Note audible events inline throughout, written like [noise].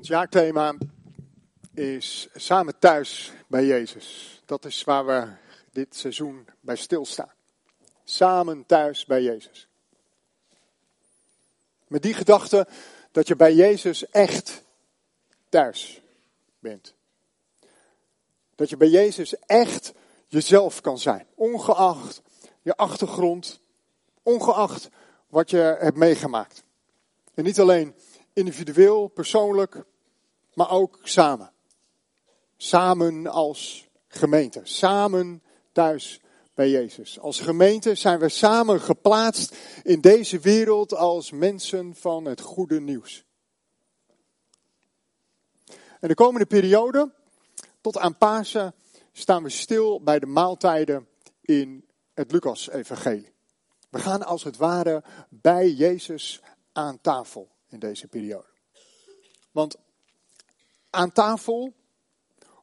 Ons jaarthema is samen thuis bij Jezus. Dat is waar we dit seizoen bij stilstaan. Samen thuis bij Jezus. Met die gedachte dat je bij Jezus echt thuis bent. Dat je bij Jezus echt jezelf kan zijn. Ongeacht je achtergrond, ongeacht wat je hebt meegemaakt. En niet alleen individueel, persoonlijk, maar ook samen. Samen als gemeente, samen thuis bij Jezus. Als gemeente zijn we samen geplaatst in deze wereld als mensen van het goede nieuws. En de komende periode, tot aan Pasen, staan we stil bij de maaltijden in het Lucas-evangelie. We gaan als het ware bij Jezus aan tafel in deze periode. Want aan tafel,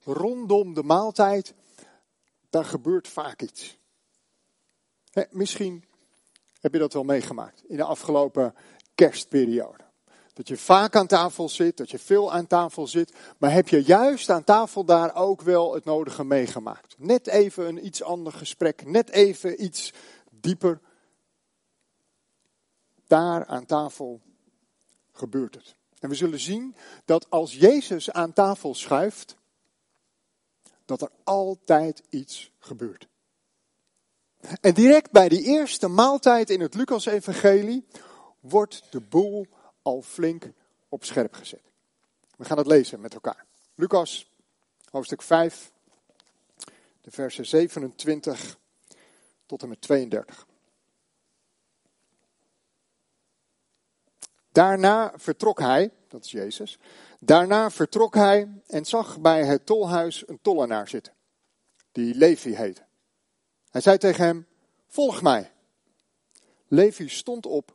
rondom de maaltijd, daar gebeurt vaak iets. misschien heb je dat wel meegemaakt in de afgelopen kerstperiode. Dat je vaak aan tafel zit, dat je veel aan tafel zit, maar heb je juist aan tafel daar ook wel het nodige meegemaakt. Net even een iets ander gesprek, net even iets dieper. Daar aan tafel gebeurt het. En we zullen zien dat als Jezus aan tafel schuift, dat er altijd iets gebeurt. En direct bij die eerste maaltijd in het Lucas-evangelie wordt de boel al flink op scherp gezet. We gaan het lezen met elkaar. Lucas, hoofdstuk 5, de versen 27 tot en met 32. Daarna vertrok hij, dat is Jezus, daarna vertrok hij en zag bij het tolhuis een tollenaar zitten, die Levi heette. Hij zei tegen hem, volg mij. Levi stond op,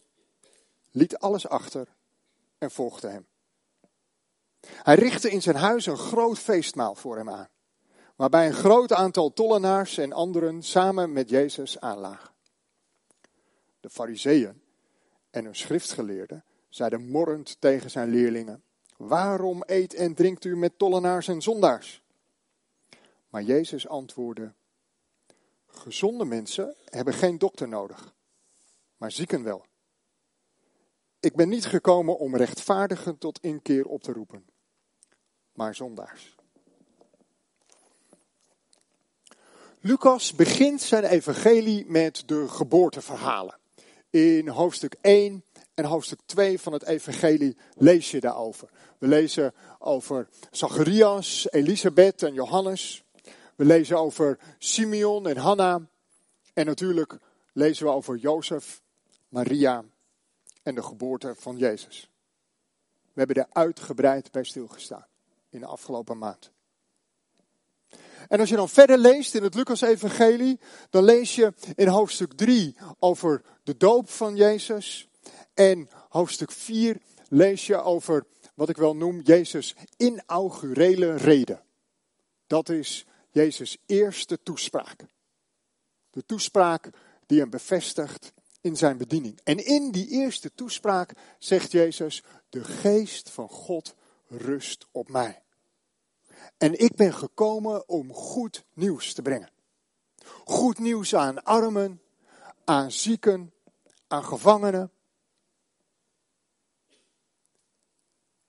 liet alles achter en volgde hem. Hij richtte in zijn huis een groot feestmaal voor hem aan, waarbij een groot aantal tollenaars en anderen samen met Jezus aanlagen. De fariseeën en hun schriftgeleerden zeiden morrend tegen zijn leerlingen: Waarom eet en drinkt u met tollenaars en zondaars? Maar Jezus antwoordde: Gezonde mensen hebben geen dokter nodig, maar zieken wel. Ik ben niet gekomen om rechtvaardigen tot inkeer op te roepen, maar zondaars. Lucas begint zijn evangelie met de geboorteverhalen. In hoofdstuk 1 en hoofdstuk 2 van het Evangelie lees je daarover. We lezen over Zacharias, Elisabeth en Johannes. We lezen over Simeon en Hanna. En natuurlijk lezen we over Jozef, Maria en de geboorte van Jezus. We hebben er uitgebreid bij stilgestaan in de afgelopen maand. En als je dan verder leest in het Lucas-evangelie, dan lees je in hoofdstuk 3 over de doop van Jezus. En hoofdstuk 4 lees je over wat ik wel noem Jezus' inaugurele reden. Dat is Jezus' eerste toespraak. De toespraak die hem bevestigt in zijn bediening. En in die eerste toespraak zegt Jezus: De geest van God rust op mij. En ik ben gekomen om goed nieuws te brengen. Goed nieuws aan armen, aan zieken, aan gevangenen,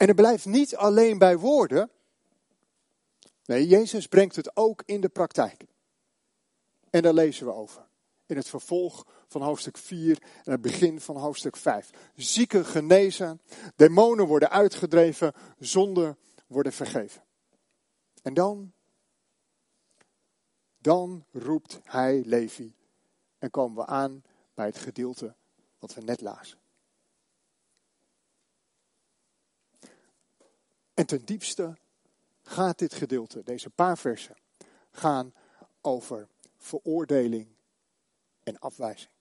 En het blijft niet alleen bij woorden. Nee, Jezus brengt het ook in de praktijk. En daar lezen we over. In het vervolg van hoofdstuk 4 en het begin van hoofdstuk 5. Zieken genezen, demonen worden uitgedreven, zonden worden vergeven. En dan, dan roept hij Levi en komen we aan bij het gedeelte wat we net lazen. En ten diepste gaat dit gedeelte, deze paar versen, gaan over veroordeling en afwijzing.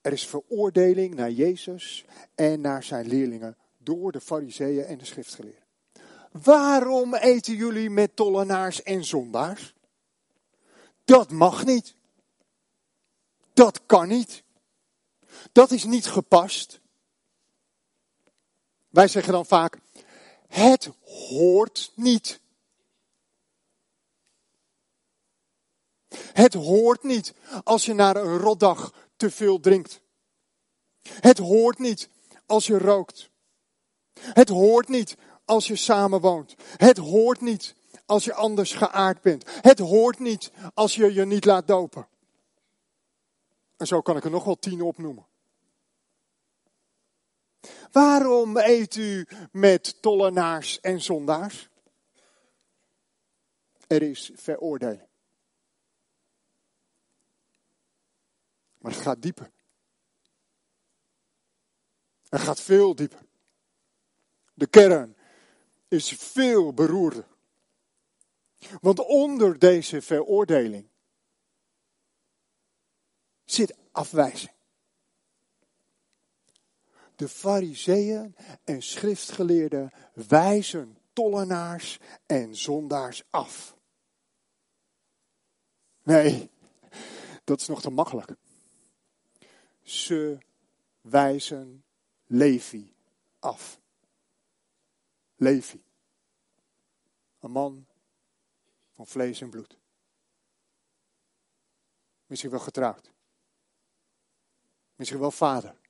Er is veroordeling naar Jezus en naar zijn leerlingen door de fariseeën en de schriftgeleerden. Waarom eten jullie met tollenaars en zondaars? Dat mag niet. Dat kan niet. Dat is niet gepast. Wij zeggen dan vaak, Het hoort niet. Het hoort niet als je na een rotdag te veel drinkt. Het hoort niet als je rookt. Het hoort niet als je samenwoont. Het hoort niet als je anders geaard bent. Het hoort niet als je je niet laat dopen. En zo kan ik er nog wel tien opnoemen. Waarom eet u met tollenaars en zondaars? Er is veroordeling. Maar het gaat dieper. Het gaat veel dieper. De kern is veel beroerder. Want onder deze veroordeling zit afwijzing. De fariseeën en schriftgeleerden wijzen tollenaars en zondaars af. Nee, dat is nog te makkelijk. Ze wijzen Levi af. Levi. Een man van vlees en bloed. Misschien wel getrouwd. Misschien wel vader.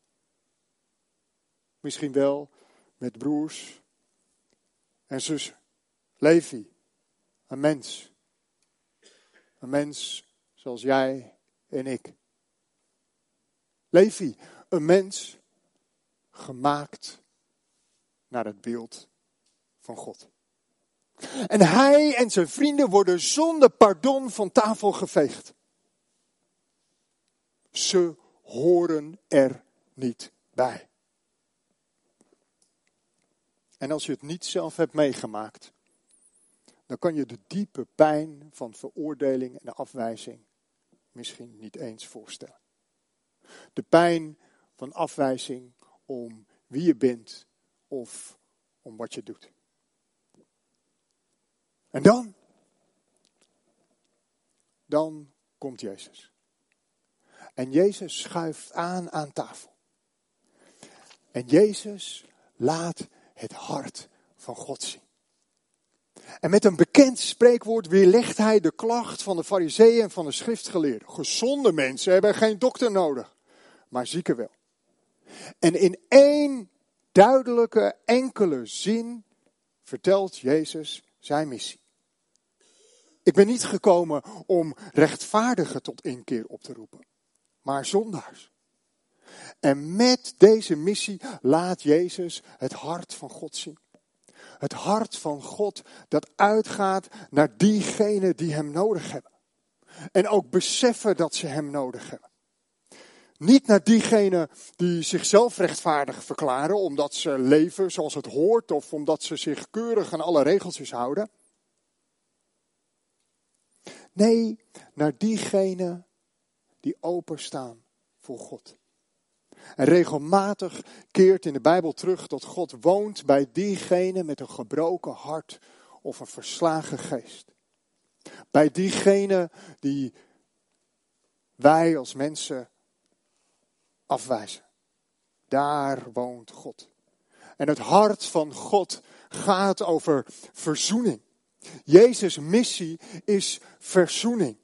Misschien wel met broers en zussen. Levi, een mens. Een mens zoals jij en ik. Levi, een mens gemaakt naar het beeld van God. En hij en zijn vrienden worden zonder pardon van tafel geveegd. Ze horen er niet bij. En als je het niet zelf hebt meegemaakt, dan kan je de diepe pijn van veroordeling en afwijzing misschien niet eens voorstellen. De pijn van afwijzing om wie je bent of om wat je doet. En dan? Dan komt Jezus. En Jezus schuift aan aan tafel. En Jezus laat het hart van God zien. En met een bekend spreekwoord weerlegt hij de klacht van de fariseeën en van de schriftgeleerden. Gezonde mensen hebben geen dokter nodig, maar zieken wel. En in één duidelijke enkele zin vertelt Jezus zijn missie. Ik ben niet gekomen om rechtvaardigen tot inkeer op te roepen, maar zondaars. En met deze missie laat Jezus het hart van God zien. Het hart van God dat uitgaat naar diegenen die Hem nodig hebben. En ook beseffen dat ze Hem nodig hebben. Niet naar diegenen die zichzelf rechtvaardig verklaren omdat ze leven zoals het hoort of omdat ze zich keurig aan alle regeltjes houden. Nee, naar diegenen die openstaan voor God. En regelmatig keert in de Bijbel terug dat God woont bij diegenen met een gebroken hart of een verslagen geest. Bij diegenen die wij als mensen afwijzen. Daar woont God. En het hart van God gaat over verzoening. Jezus' missie is verzoening,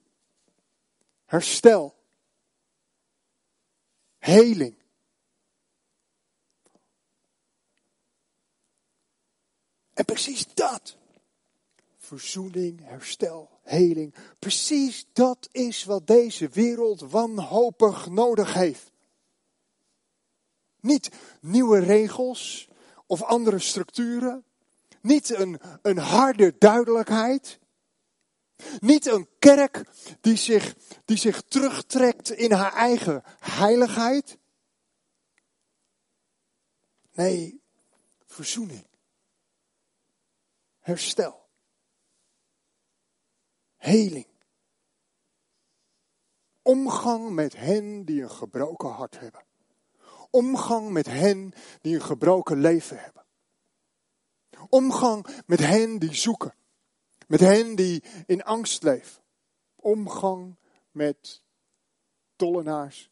herstel, heling. En precies dat, verzoening, herstel, heling, precies dat is wat deze wereld wanhopig nodig heeft. Niet nieuwe regels of andere structuren. Niet een, een harde duidelijkheid. Niet een kerk die zich, die zich terugtrekt in haar eigen heiligheid. Nee, verzoening. Herstel. Heling. Omgang met hen die een gebroken hart hebben omgang met hen die een gebroken leven hebben. Omgang met hen die zoeken. Met hen die in angst leven. Omgang met tollenaars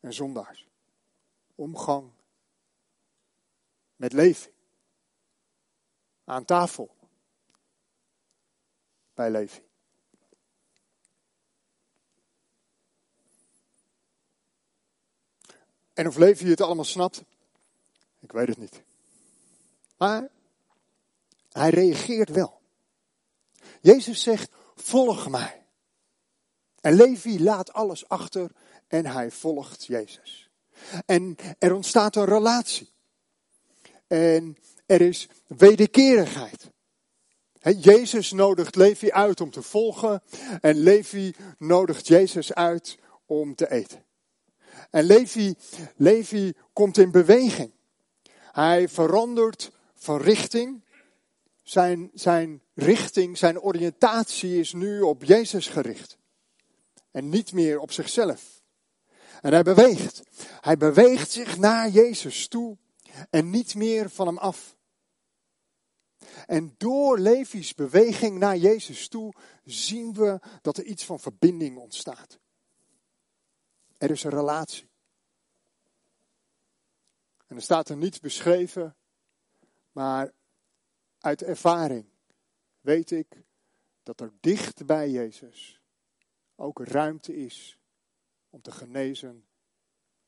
en zondaars. Omgang met leven. Aan tafel bij Levi. En of Levi het allemaal snapt, ik weet het niet. Maar hij reageert wel. Jezus zegt, volg mij. En Levi laat alles achter en hij volgt Jezus. En er ontstaat een relatie. En er is wederkerigheid. Jezus nodigt Levi uit om te volgen en Levi nodigt Jezus uit om te eten. En Levi, Levi komt in beweging. Hij verandert van richting. Zijn, zijn richting, zijn oriëntatie is nu op Jezus gericht. En niet meer op zichzelf. En hij beweegt. Hij beweegt zich naar Jezus toe en niet meer van hem af. En door Levi's beweging naar Jezus toe zien we dat er iets van verbinding ontstaat. Er is een relatie. En er staat er niets beschreven, maar uit ervaring weet ik dat er dicht bij Jezus ook ruimte is om te genezen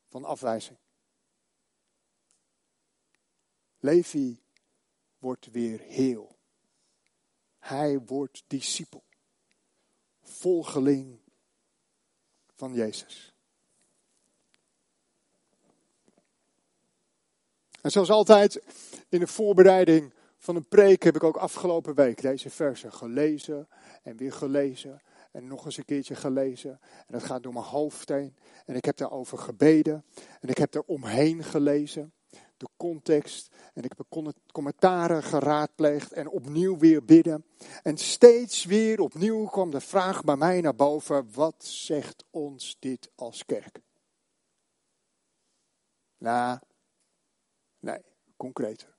van afwijzing. Levi wordt weer heel. Hij wordt discipel, volgeling van Jezus. En zoals altijd in de voorbereiding van een preek heb ik ook afgelopen week deze versen gelezen en weer gelezen en nog eens een keertje gelezen. En dat gaat door mijn hoofd heen. En ik heb daarover gebeden en ik heb er omheen gelezen de context. En ik heb commentaren geraadpleegd en opnieuw weer bidden. En steeds weer opnieuw kwam de vraag bij mij naar boven: wat zegt ons dit als kerk? Nou, nee, concreter.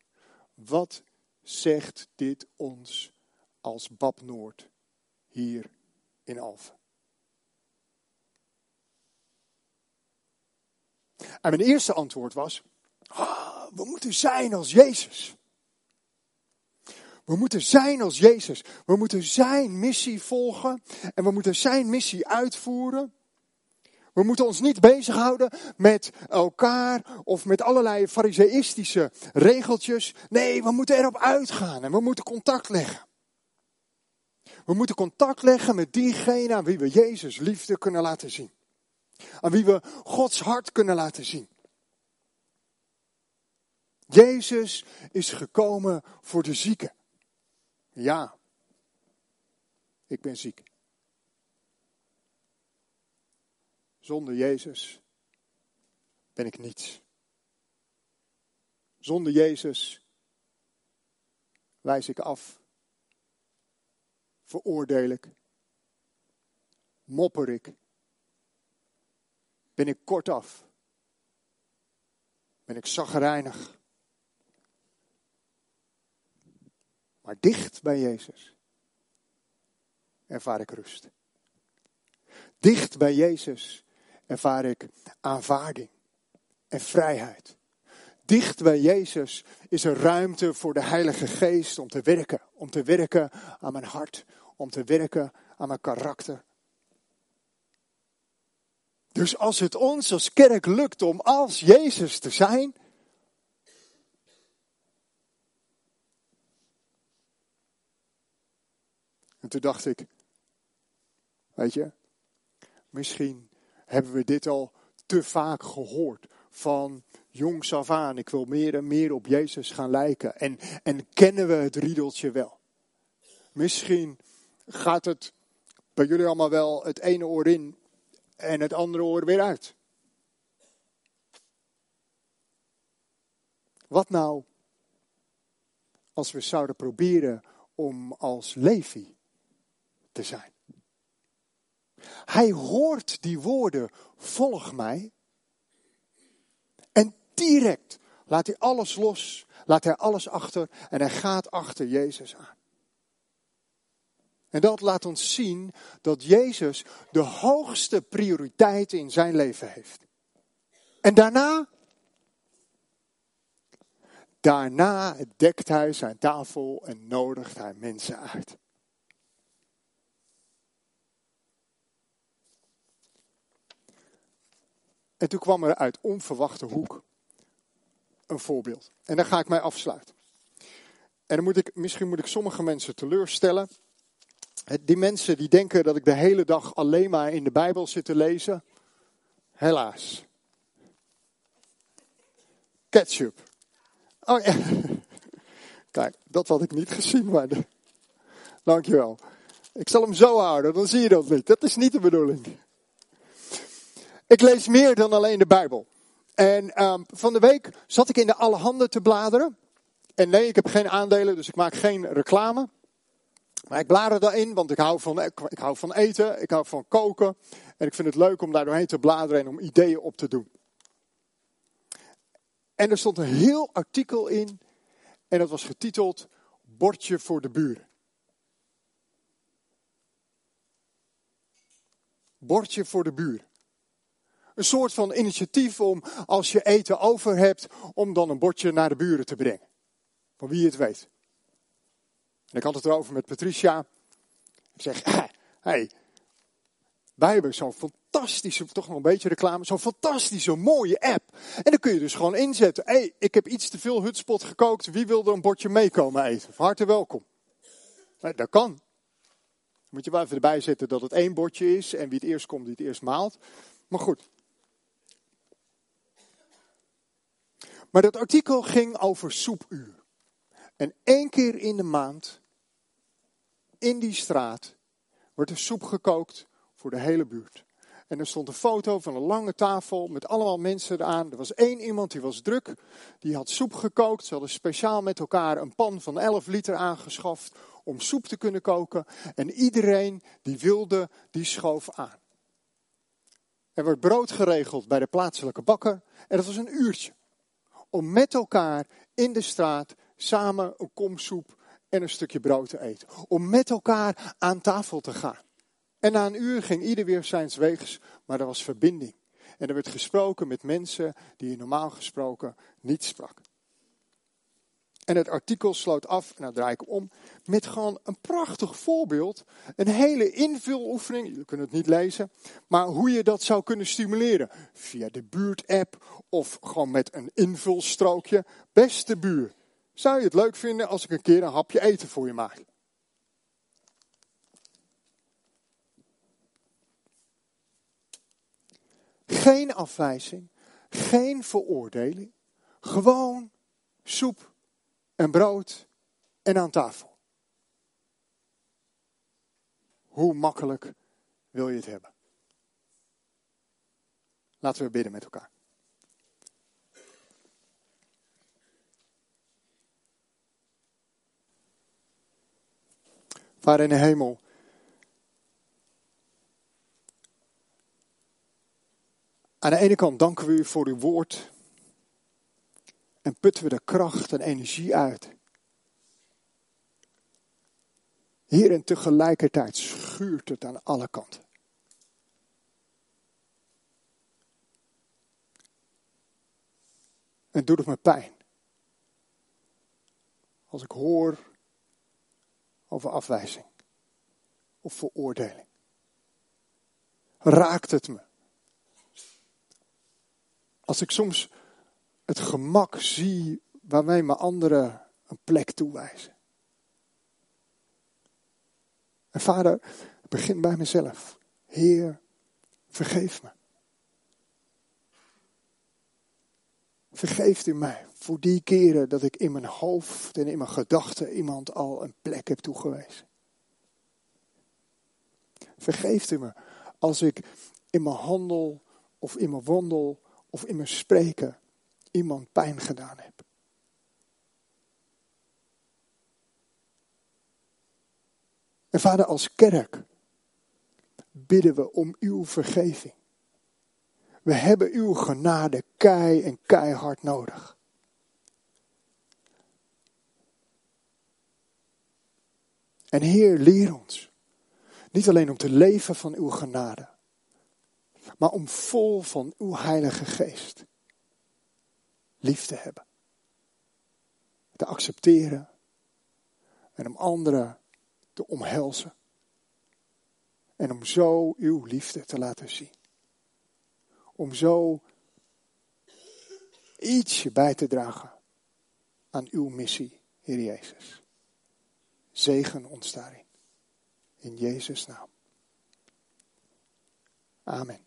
Wat zegt dit ons als Bab Noord hier in Alphen? En mijn eerste antwoord was: Ah, we moeten zijn als Jezus. We moeten zijn als Jezus. We moeten zijn missie volgen en we moeten zijn missie uitvoeren. We moeten ons niet bezighouden met elkaar of met allerlei fariseïstische regeltjes. Nee, we moeten erop uitgaan en we moeten contact leggen. We moeten contact leggen met diegene aan wie we Jezus liefde kunnen laten zien. Aan wie we Gods hart kunnen laten zien. Jezus is gekomen voor de zieken. Ja, ik ben ziek. Zonder Jezus ben ik niets. Zonder Jezus wijs ik af, veroordeel ik, mopper ik, ben ik kortaf, ben ik zagrijnig, Maar dicht bij Jezus ervaar ik rust. Dicht bij Jezus ervaar ik aanvaarding en vrijheid. Dicht bij Jezus is er ruimte voor de Heilige Geest om te werken. Om te werken aan mijn hart. Om te werken aan mijn karakter. Dus als het ons als kerk lukt om als Jezus te zijn, En toen dacht ik, weet je, misschien hebben we dit al te vaak gehoord van jongs af aan. Ik wil meer en meer op Jezus gaan lijken. En, en kennen we het riedeltje wel. Misschien gaat het bij jullie allemaal wel het ene oor in en het andere oor weer uit. Wat nou als we zouden proberen om als Levi te zijn. Hij hoort die woorden, volg mij. En direct laat hij alles los, laat hij alles achter en hij gaat achter Jezus aan. En dat laat ons zien dat Jezus de hoogste prioriteit in zijn leven heeft. En daarna, Daarna dekt hij zijn tafel en nodigt hij mensen uit. En toen kwam er uit onverwachte hoek een voorbeeld. En daar ga ik mij afsluiten. En dan moet ik, misschien moet ik sommige mensen teleurstellen. Die mensen die denken dat ik de hele dag alleen maar in de Bijbel zit te lezen. Helaas. Ketchup. Oh ja. [laughs] Kijk, dat had ik niet gezien, maar. [laughs] Dankjewel. Ik zal hem zo houden, dan zie je dat niet. Dat is niet de bedoeling. Ik lees meer dan alleen de Bijbel. En um, van de week zat ik in de Allerhande te bladeren. En nee, ik heb geen aandelen, dus ik maak geen reclame. Maar ik blader daarin, want ik hou, van, ik hou van eten, ik hou van koken. En ik vind het leuk om daar doorheen te bladeren en om ideeën op te doen. En er stond een heel artikel in. En dat was getiteld Bordje voor de buren. Bordje voor de buren. Een soort van initiatief om, als je eten over hebt, om dan een bordje naar de buren te brengen. Van wie het weet. En ik had het erover met Patricia. Ik zeg, hé, [laughs] hey, wij hebben zo'n fantastische, toch nog een beetje reclame, zo'n fantastische mooie app. En dan kun je dus gewoon inzetten. Hé, hey, ik heb iets te veel hutspot gekookt. Wie wil er een bordje meekomen eten? Van harte welkom. dat kan. moet je wel even erbij zetten dat het één bordje is. En wie het eerst komt, die het eerst maalt. Maar goed. Maar dat artikel ging over soepuur. En één keer in de maand, in die straat, wordt er soep gekookt voor de hele buurt. En er stond een foto van een lange tafel met allemaal mensen eraan. Er was één iemand die was druk, die had soep gekookt. Ze hadden speciaal met elkaar een pan van 11 liter aangeschaft om soep te kunnen koken. En iedereen die wilde, die schoof aan. Er werd brood geregeld bij de plaatselijke bakker en dat was een uurtje om met elkaar in de straat samen een kom soep en een stukje brood te eten. Om met elkaar aan tafel te gaan. En na een uur ging ieder weer zijns weegs, maar er was verbinding. En er werd gesproken met mensen die je normaal gesproken niet sprak. En het artikel sloot af, nou draai ik om, met gewoon een prachtig voorbeeld. Een hele invuloefening, jullie kunnen het niet lezen, maar hoe je dat zou kunnen stimuleren. Via de buurt-app of gewoon met een invulstrookje. Beste buur, zou je het leuk vinden als ik een keer een hapje eten voor je maak? Geen afwijzing, geen veroordeling, gewoon soep en brood en aan tafel. Hoe makkelijk wil je het hebben? Laten we bidden met elkaar. Vader in de hemel. Aan de ene kant danken we u voor uw woord en putten we de kracht en energie uit. Hier en tegelijkertijd schuurt het aan alle kanten. En doet het me pijn. Als ik hoor over afwijzing of veroordeling. Raakt het me? Als ik soms het gemak zie waarmee me anderen een plek toewijzen. En vader, begin bij mezelf. Heer, vergeef me. Vergeeft u mij voor die keren dat ik in mijn hoofd en in mijn gedachten iemand al een plek heb toegewezen. Vergeeft u me als ik in mijn handel of in mijn wandel of in mijn spreken iemand pijn gedaan heb. En vader, als kerk bidden we om uw vergeving. We hebben uw genade kei en keihard nodig. En Heer, leer ons. Niet alleen om te leven van uw genade, maar om vol van uw Heilige Geest lief te hebben. te accepteren en om anderen te omhelzen. En om zo uw liefde te laten zien. Om zo ietsje bij te dragen aan uw missie, Heer Jezus. Zegen ons daarin. In Jezus' naam. Amen.